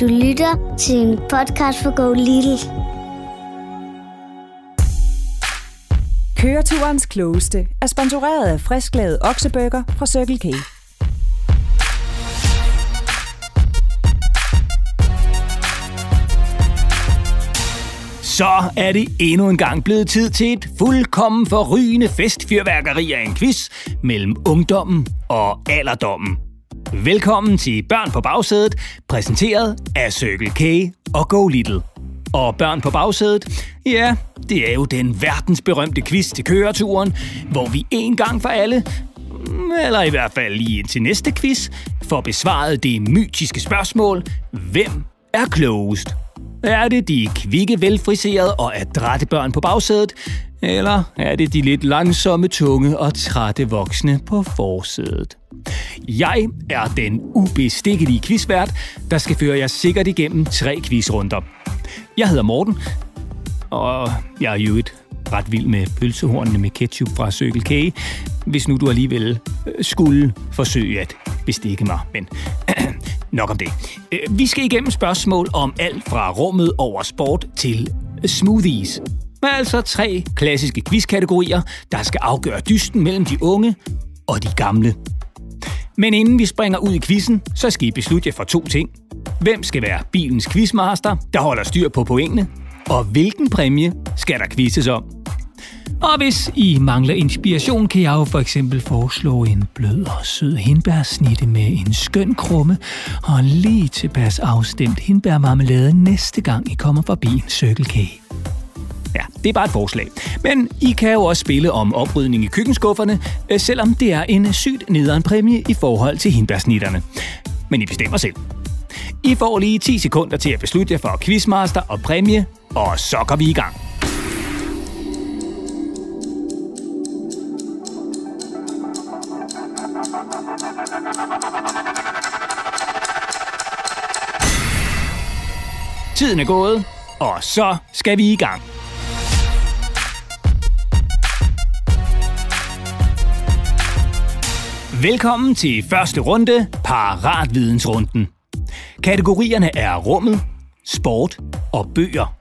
Du lytter til en podcast for Go Little. Køreturens klogeste er sponsoreret af frisklavet oksebøger fra Circle K. Så er det endnu en gang blevet tid til et fuldkommen forrygende festfyrværkeri af en quiz mellem ungdommen og alderdommen. Velkommen til Børn på bagsædet, præsenteret af Circle K og Go Little. Og Børn på bagsædet, ja, det er jo den verdensberømte quiz til køreturen, hvor vi en gang for alle, eller i hvert fald lige til næste quiz, får besvaret det mytiske spørgsmål, hvem er klogest? Er det de kvikke, velfriserede og adrette børn på bagsædet? Eller er det de lidt langsomme, tunge og trætte voksne på forsædet? Jeg er den ubestikkelige quizvært, der skal føre jer sikkert igennem tre quizrunder. Jeg hedder Morten, og jeg er jo et ret vild med pølsehornene med ketchup fra Circle K, hvis nu du alligevel øh, skulle forsøge at bestikke mig. Men nok om det. Øh, vi skal igennem spørgsmål om alt fra rummet over sport til smoothies. Med Altså tre klassiske quizkategorier, der skal afgøre dysten mellem de unge og de gamle. Men inden vi springer ud i quizzen, så skal I beslutte jer for to ting. Hvem skal være bilens quizmaster, der holder styr på pointene? Og hvilken præmie skal der quizzes om? Og hvis I mangler inspiration, kan jeg jo for eksempel foreslå en blød og sød hindbærsnitte med en skøn krumme og lige tilpas afstemt hindbærmarmelade næste gang I kommer forbi en Circle K. Ja, det er bare et forslag. Men I kan jo også spille om oprydning i køkkenskufferne, øh, selvom det er en sygt nederen præmie i forhold til hindbærsnitterne. Men I bestemmer selv. I får lige 10 sekunder til at beslutte jer for quizmaster og præmie, og så går vi i gang. Tiden er gået, og så skal vi i gang. Velkommen til første runde, Paratvidensrunden. Kategorierne er rummet, sport og bøger.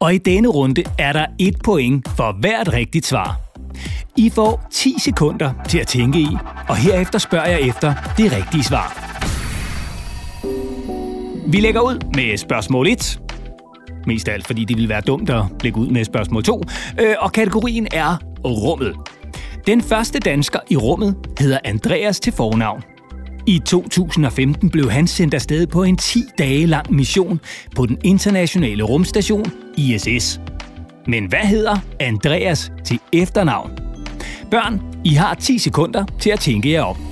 Og i denne runde er der et point for hvert rigtigt svar. I får 10 sekunder til at tænke i, og herefter spørger jeg efter det rigtige svar. Vi lægger ud med spørgsmål 1. Mest af alt, fordi det ville være dumt at lægge ud med spørgsmål 2. Øh, og kategorien er rummet. Den første dansker i rummet hedder Andreas til fornavn. I 2015 blev han sendt afsted på en 10 dage lang mission på den internationale rumstation ISS. Men hvad hedder Andreas til efternavn? Børn, I har 10 sekunder til at tænke jer om.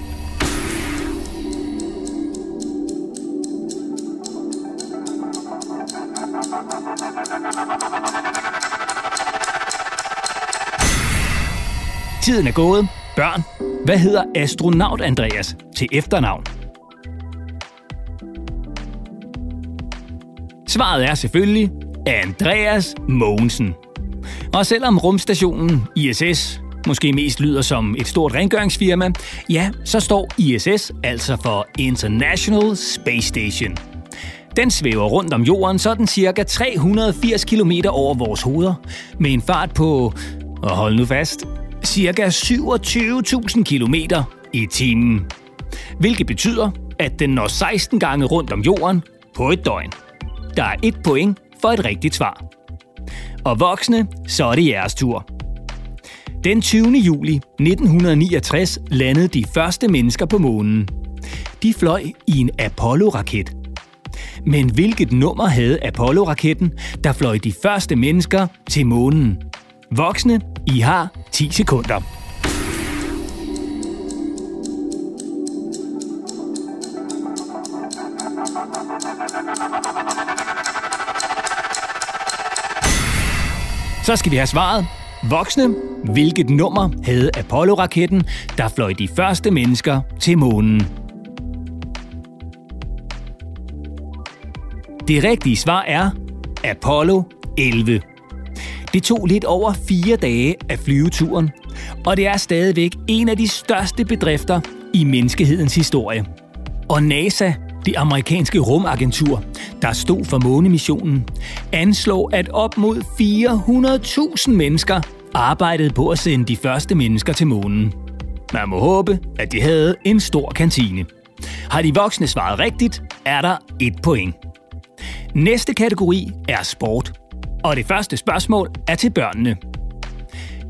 Tiden er gået. Børn, hvad hedder astronaut Andreas til efternavn? Svaret er selvfølgelig Andreas Mogensen. Og selvom rumstationen ISS måske mest lyder som et stort rengøringsfirma, ja, så står ISS altså for International Space Station. Den svæver rundt om jorden sådan cirka 380 km over vores hoveder, med en fart på, og hold nu fast, ca. 27.000 km i timen. Hvilket betyder, at den når 16 gange rundt om jorden på et døgn. Der er et point for et rigtigt svar. Og voksne, så er det jeres tur. Den 20. juli 1969 landede de første mennesker på månen. De fløj i en Apollo-raket. Men hvilket nummer havde Apollo-raketten, der fløj de første mennesker til månen? Voksne, i har 10 sekunder. Så skal vi have svaret. Voksne, hvilket nummer havde Apollo-raketten, der fløj de første mennesker til månen? Det rigtige svar er Apollo 11. Det tog lidt over fire dage af flyveturen, og det er stadigvæk en af de største bedrifter i menneskehedens historie. Og NASA, det amerikanske rumagentur, der stod for månemissionen, anslår, at op mod 400.000 mennesker arbejdede på at sende de første mennesker til månen. Man må håbe, at de havde en stor kantine. Har de voksne svaret rigtigt, er der et point. Næste kategori er sport. Og det første spørgsmål er til børnene.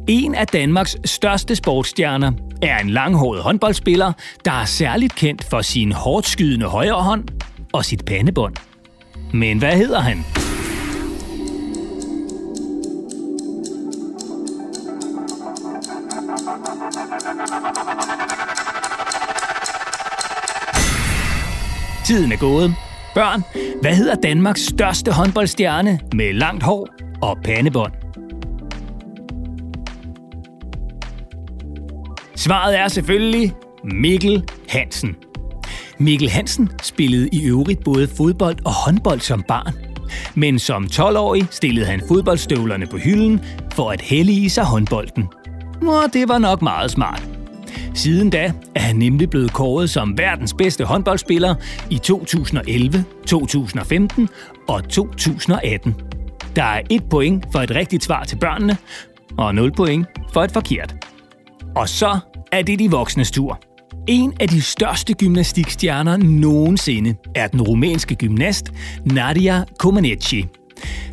En af Danmarks største sportsstjerner er en langhåret håndboldspiller, der er særligt kendt for sin hårdt skydende højre hånd og sit pandebånd. Men hvad hedder han? Tiden er gået. Børn, hvad hedder Danmarks største håndboldstjerne med langt hår og pandebånd? Svaret er selvfølgelig Mikkel Hansen. Mikkel Hansen spillede i øvrigt både fodbold og håndbold som barn. Men som 12-årig stillede han fodboldstøvlerne på hylden for at hellige sig håndbolden. Og det var nok meget smart. Siden da er han nemlig blevet kåret som verdens bedste håndboldspiller i 2011, 2015 og 2018. Der er et point for et rigtigt svar til børnene, og 0 point for et forkert. Og så er det de voksnes tur. En af de største gymnastikstjerner nogensinde er den rumænske gymnast Nadia Comaneci.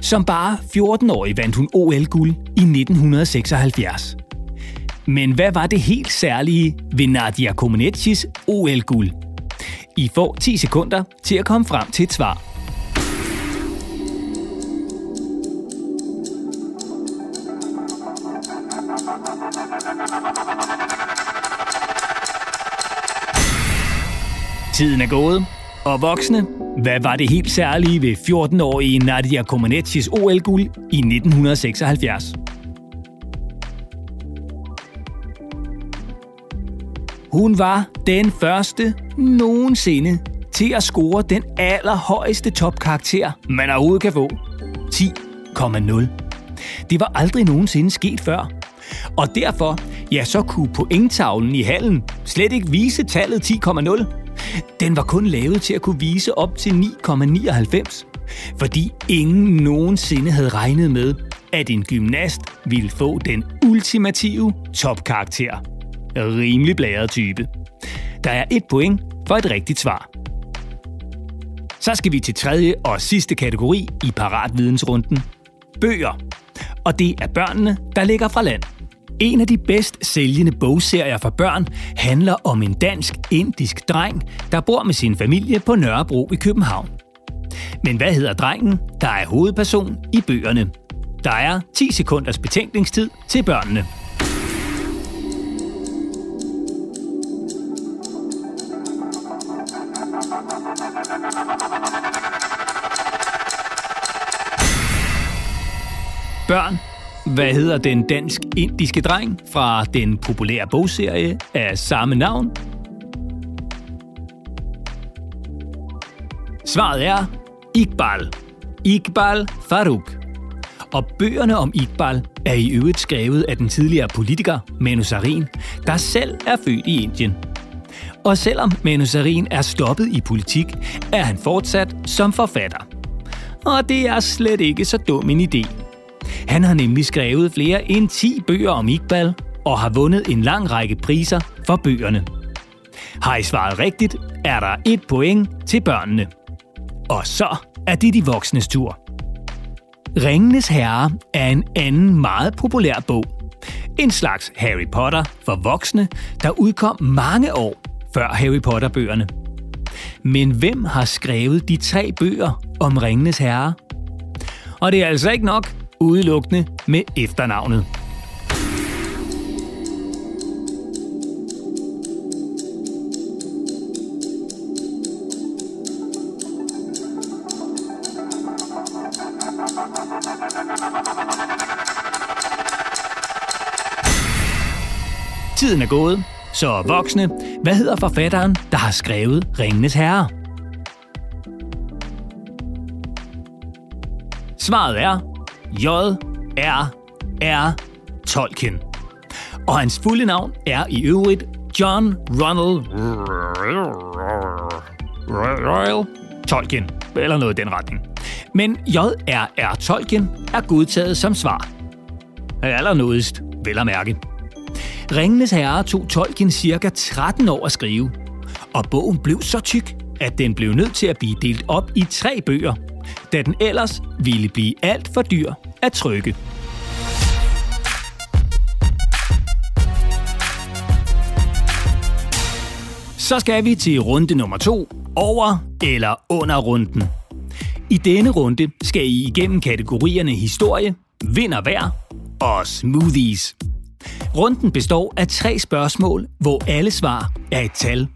Som bare 14-årig vandt hun OL-guld i 1976. Men hvad var det helt særlige ved Nadia Comaneci's OL-guld? I får 10 sekunder til at komme frem til et svar. Tiden er gået. Og voksne, hvad var det helt særlige ved 14-årige Nadia Comaneci's OL-guld i 1976? Hun var den første nogensinde til at score den allerhøjeste topkarakter, man overhovedet kan få. 10,0. Det var aldrig nogensinde sket før. Og derfor, ja, så kunne pointtavlen i hallen slet ikke vise tallet 10,0. Den var kun lavet til at kunne vise op til 9,99. Fordi ingen nogensinde havde regnet med, at en gymnast ville få den ultimative topkarakter. Rimelig blæret type. Der er et point for et rigtigt svar. Så skal vi til tredje og sidste kategori i paratvidensrunden. Bøger. Og det er børnene, der ligger fra land. En af de bedst sælgende bogserier for børn handler om en dansk-indisk dreng, der bor med sin familie på Nørrebro i København. Men hvad hedder drengen, der er hovedperson i bøgerne? Der er 10 sekunders betænkningstid til børnene. Hvad hedder den dansk-indiske dreng fra den populære bogserie af samme navn? Svaret er Iqbal. Iqbal Farouk. Og bøgerne om Iqbal er i øvrigt skrevet af den tidligere politiker Manu Sarin, der selv er født i Indien. Og selvom Manu Sarin er stoppet i politik, er han fortsat som forfatter. Og det er slet ikke så dum en idé. Han har nemlig skrevet flere end 10 bøger om Iqbal og har vundet en lang række priser for bøgerne. Har I svaret rigtigt, er der et point til børnene. Og så er det de voksnes tur. Ringenes Herre er en anden meget populær bog. En slags Harry Potter for voksne, der udkom mange år før Harry Potter-bøgerne. Men hvem har skrevet de tre bøger om Ringenes Herre? Og det er altså ikke nok udelukkende med efternavnet. Tiden er gået, så voksne, hvad hedder forfatteren, der har skrevet Ringenes Herre? Svaret er J.R.R. Tolkien. Og hans fulde navn er i øvrigt John Ronald Royal Tolkien, eller noget i den retning. Men J.R.R. Tolkien er godtaget som svar. Allernådigst, vel at mærke. Ringenes Herre tog Tolkien cirka 13 år at skrive, og bogen blev så tyk, at den blev nødt til at blive delt op i tre bøger, da den ellers ville blive alt for dyr at trykke. Så skal vi til runde nummer to, over eller under runden. I denne runde skal I igennem kategorierne historie, vind og vejr og smoothies. Runden består af tre spørgsmål, hvor alle svar er et tal.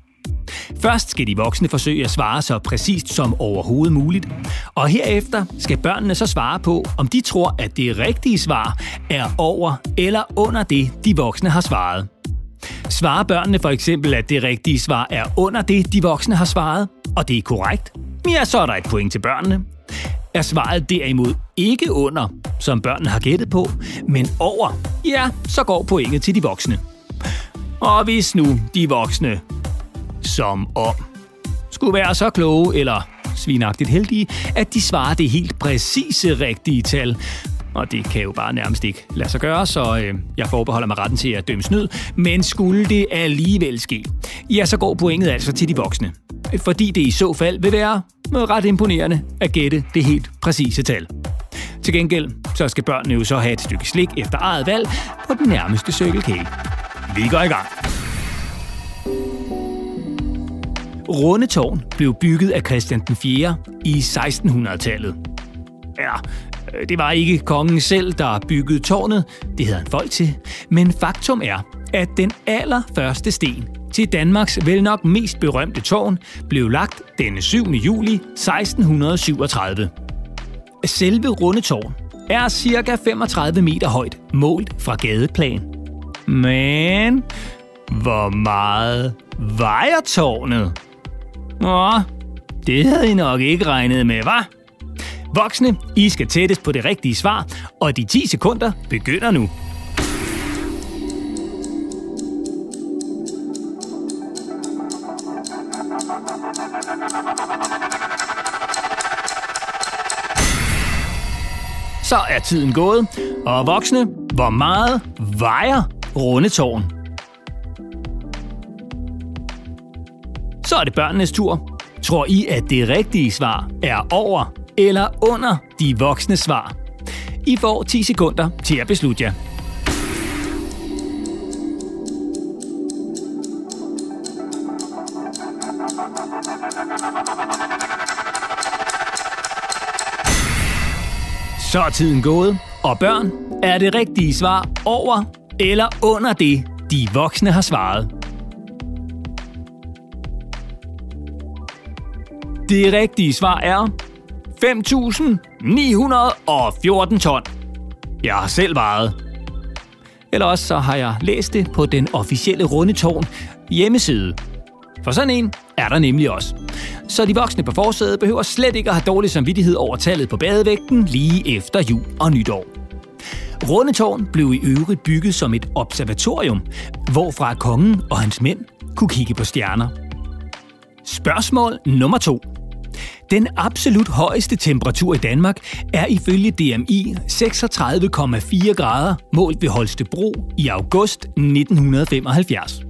Først skal de voksne forsøge at svare så præcist som overhovedet muligt, og herefter skal børnene så svare på, om de tror, at det rigtige svar er over eller under det, de voksne har svaret. Svarer børnene for eksempel, at det rigtige svar er under det, de voksne har svaret, og det er korrekt, ja, så er der et point til børnene. Er svaret derimod ikke under, som børnene har gættet på, men over, ja, så går pointet til de voksne. Og hvis nu de voksne, som om, skulle være så kloge eller svinagtigt heldige, at de svarer det helt præcise rigtige tal, og det kan jo bare nærmest ikke lade sig gøre, så øh, jeg forbeholder mig retten til at dømme snyd. Men skulle det alligevel ske, ja, så går pointet altså til de voksne. Fordi det i så fald vil være ret imponerende at gætte det helt præcise tal. Til gengæld så skal børnene jo så have et stykke slik efter eget valg på den nærmeste Circle K. Vi går i gang. Rundetårn blev bygget af Christian den 4. i 1600-tallet. Ja, øh, det var ikke kongen selv, der byggede tårnet, det havde han folk til, men faktum er, at den allerførste sten til Danmarks vel nok mest berømte tårn blev lagt den 7. juli 1637. Selve Rundetårn er cirka 35 meter højt, målt fra gadeplan. Men hvor meget vejer tårnet? Åh, det havde I nok ikke regnet med, var? Voksne, I skal tættest på det rigtige svar, og de 10 sekunder begynder nu. Så er tiden gået, og voksne, hvor meget vejer rundetårn? Er det børnenes tur. Tror I, at det rigtige svar er over eller under de voksne svar. I får 10 sekunder til at beslutte jer. Så er tiden gået, og børn, er det rigtige svar over eller under det, de voksne har svaret? Det rigtige svar er 5.914 ton. Jeg har selv vejet. Eller også så har jeg læst det på den officielle Rundetårn hjemmeside. For sådan en er der nemlig også. Så de voksne på forsædet behøver slet ikke at have dårlig samvittighed over tallet på badevægten lige efter jul og nytår. Rundetårn blev i øvrigt bygget som et observatorium, hvorfra kongen og hans mænd kunne kigge på stjerner. Spørgsmål nummer to. Den absolut højeste temperatur i Danmark er ifølge DMI 36,4 grader målt ved Holstebro i august 1975.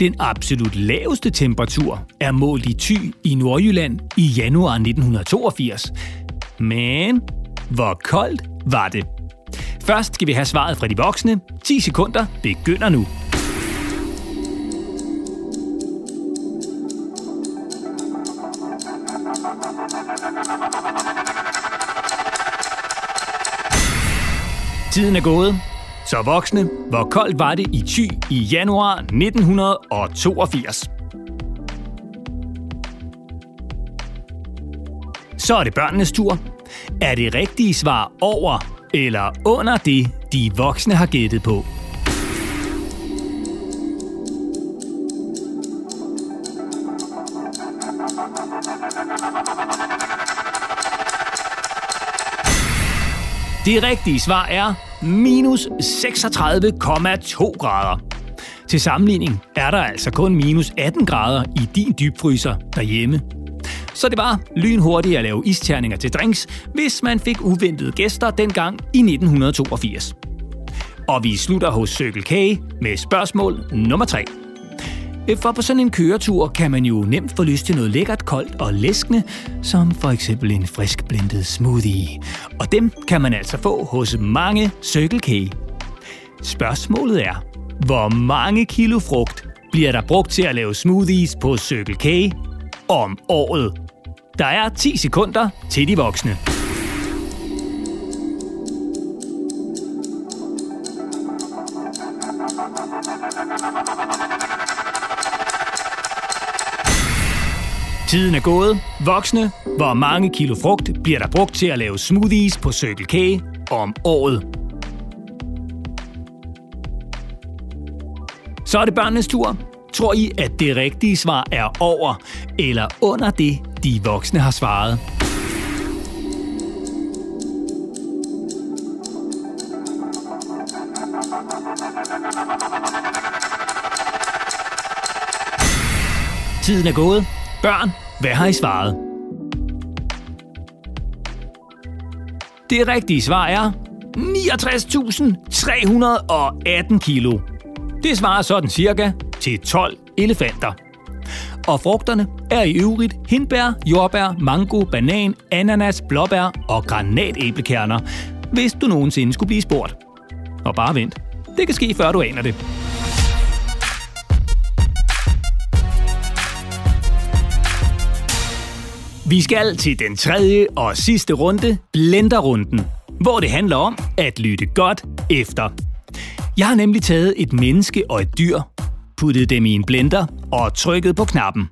Den absolut laveste temperatur er målt i Thy i Nordjylland i januar 1982. Men hvor koldt var det? Først skal vi have svaret fra de voksne. 10 sekunder begynder nu. Tiden er gået. Så voksne, hvor koldt var det i Thy i januar 1982? Så er det børnenes tur. Er det rigtige svar over eller under det, de voksne har gættet på? Det rigtige svar er minus 36,2 grader. Til sammenligning er der altså kun minus 18 grader i din dybfryser derhjemme. Så det var lynhurtigt at lave isterninger til drinks, hvis man fik uventede gæster dengang i 1982. Og vi slutter hos Circle K med spørgsmål nummer 3. For på sådan en køretur kan man jo nemt få lyst til noget lækkert, koldt og læskende, som for eksempel en frisk blendet smoothie. Og dem kan man altså få hos mange Circle K. Spørgsmålet er, hvor mange kilo frugt bliver der brugt til at lave smoothies på Circle K om året? Der er 10 sekunder til de voksne. Tiden er gået. Voksne, hvor mange kilo frugt bliver der brugt til at lave smoothies på Circle K om året? Så er det børnenes tur. Tror I, at det rigtige svar er over eller under det, de voksne har svaret? Tiden er gået. Børn, hvad har I svaret? Det rigtige svar er 69.318 kilo. Det svarer sådan cirka til 12 elefanter. Og frugterne er i øvrigt hindbær, jordbær, mango, banan, ananas, blåbær og granatæblekerner, hvis du nogensinde skulle blive spurgt. Og bare vent. Det kan ske, før du aner det. Vi skal til den tredje og sidste runde, blenderrunden, hvor det handler om at lytte godt efter. Jeg har nemlig taget et menneske og et dyr, puttet dem i en blender og trykket på knappen.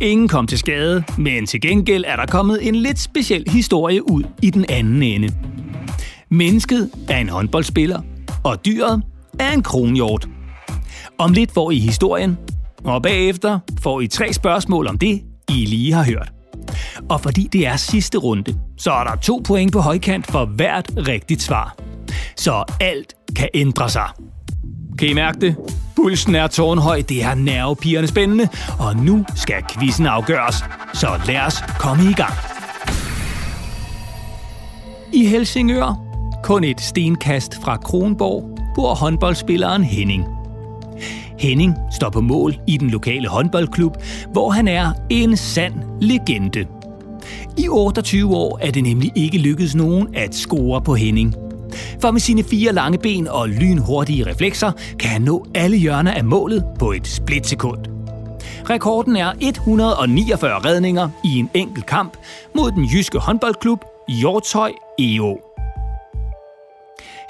Ingen kom til skade, men til gengæld er der kommet en lidt speciel historie ud i den anden ende. Mennesket er en håndboldspiller, og dyret er en kronhjort. Om lidt får I historien, og bagefter får I tre spørgsmål om det, I lige har hørt. Og fordi det er sidste runde, så er der to point på højkant for hvert rigtigt svar. Så alt kan ændre sig. Kan I mærke det? Pulsen er tårnhøj, det er nervepigerne spændende, og nu skal quizzen afgøres. Så lad os komme i gang. I Helsingør, kun et stenkast fra Kronborg, bor håndboldspilleren Henning. Henning står på mål i den lokale håndboldklub, hvor han er en sand legende. I 28 år er det nemlig ikke lykkedes nogen at score på Henning. For med sine fire lange ben og lynhurtige reflekser kan han nå alle hjørner af målet på et splitsekund. Rekorden er 149 redninger i en enkelt kamp mod den jyske håndboldklub Hjortøj EO.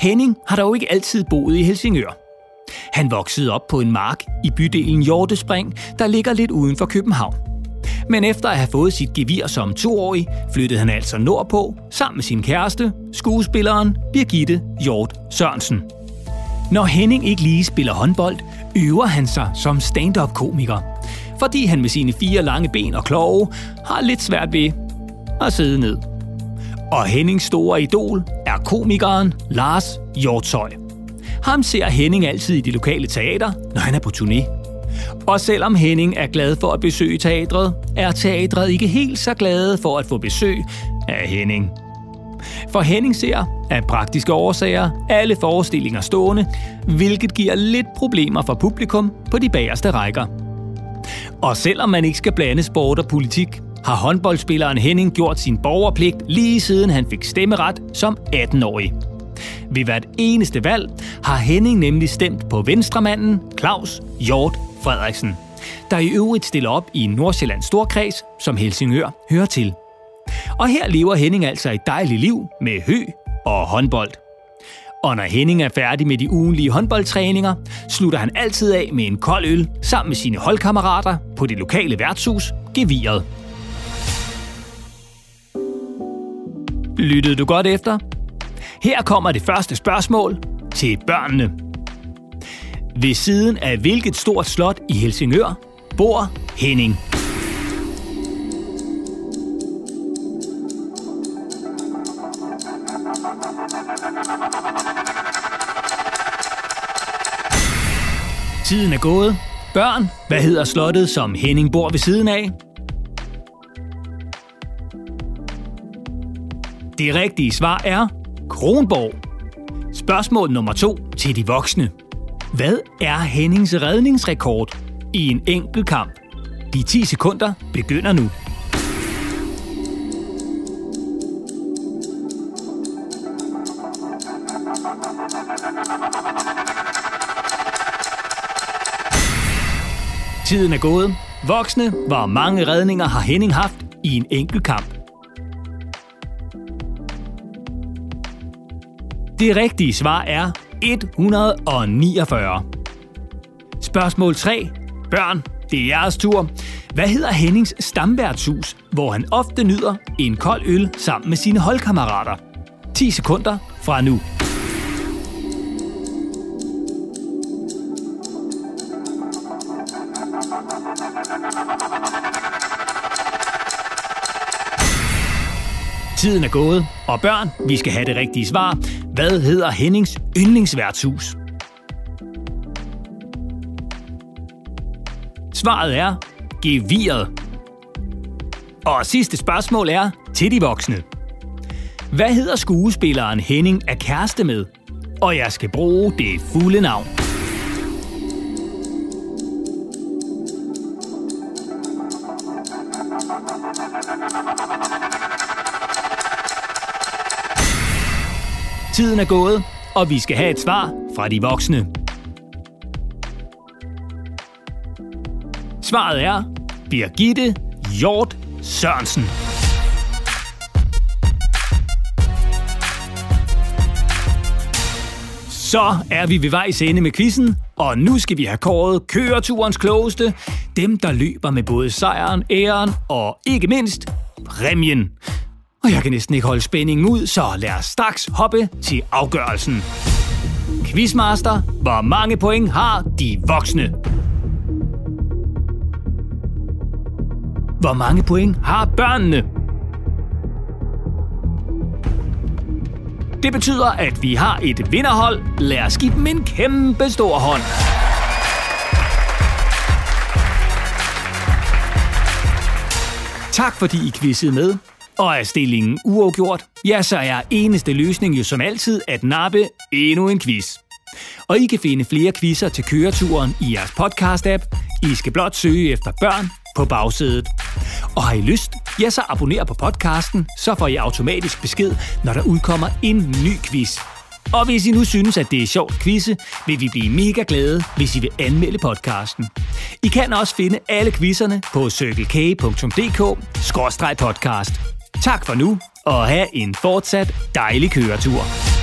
Henning har dog ikke altid boet i Helsingør. Han voksede op på en mark i bydelen Hjortespring, der ligger lidt uden for København. Men efter at have fået sit gevir som toårig, flyttede han altså nordpå sammen med sin kæreste, skuespilleren Birgitte Hjort Sørensen. Når Henning ikke lige spiller håndbold, øver han sig som stand-up-komiker. Fordi han med sine fire lange ben og kloge har lidt svært ved at sidde ned. Og Hennings store idol er komikeren Lars Hjortøj. Ham ser Henning altid i det lokale teater, når han er på turné. Og selvom Henning er glad for at besøge teatret, er teatret ikke helt så glade for at få besøg af Henning. For Henning ser af praktiske årsager alle forestillinger stående, hvilket giver lidt problemer for publikum på de bagerste rækker. Og selvom man ikke skal blande sport og politik, har håndboldspilleren Henning gjort sin borgerpligt lige siden han fik stemmeret som 18-årig. Ved hvert eneste valg har Henning nemlig stemt på venstremanden Claus Hjort Frederiksen, der i øvrigt stiller op i Nordsjællands Storkreds, som Helsingør hører til. Og her lever Henning altså et dejligt liv med hø og håndbold. Og når Henning er færdig med de ugenlige håndboldtræninger, slutter han altid af med en kold øl sammen med sine holdkammerater på det lokale værtshus, Geviret. Lyttede du godt efter? Her kommer det første spørgsmål til børnene. Ved siden af hvilket stort slot i Helsingør bor Henning? Tiden er gået. Børn, hvad hedder slottet, som Henning bor ved siden af? Det rigtige svar er Kronborg. Spørgsmål nummer to til de voksne. Hvad er Hennings redningsrekord i en enkelt kamp? De 10 sekunder begynder nu. Tiden er gået. Voksne, hvor mange redninger har Henning haft i en enkelt kamp? Det rigtige svar er 149. Spørgsmål 3. Børn, det er jeres tur. Hvad hedder Hennings stamværtshus, hvor han ofte nyder en kold øl sammen med sine holdkammerater? 10 sekunder fra nu. Tiden er gået, og børn, vi skal have det rigtige svar. Hvad hedder Hennings yndlingsværtshus? Svaret er geviret. Og sidste spørgsmål er til de voksne. Hvad hedder skuespilleren Henning er kæreste med? Og jeg skal bruge det fulde navn. Tiden er gået, og vi skal have et svar fra de voksne. Svaret er Birgitte Hjort Sørensen. Så er vi ved vejs ende med quizzen, og nu skal vi have kåret køreturens klogeste. Dem, der løber med både sejren, æren og ikke mindst præmien. Og jeg kan næsten ikke holde spændingen ud, så lad os straks hoppe til afgørelsen. Quizmaster, hvor mange point har de voksne? Hvor mange point har børnene? Det betyder, at vi har et vinderhold. Lad os give dem en kæmpe stor hånd. Tak fordi I quizzede med. Og er stillingen uafgjort, ja, så er eneste løsning jo som altid at nappe endnu en quiz. Og I kan finde flere quizzer til køreturen i jeres podcast-app. I skal blot søge efter børn på bagsædet. Og har I lyst, ja, så abonner på podcasten, så får I automatisk besked, når der udkommer en ny quiz. Og hvis I nu synes, at det er sjovt quizze, vil vi blive mega glade, hvis I vil anmelde podcasten. I kan også finde alle quizzerne på circlek.dk-podcast. Tak for nu, og have en fortsat dejlig køretur.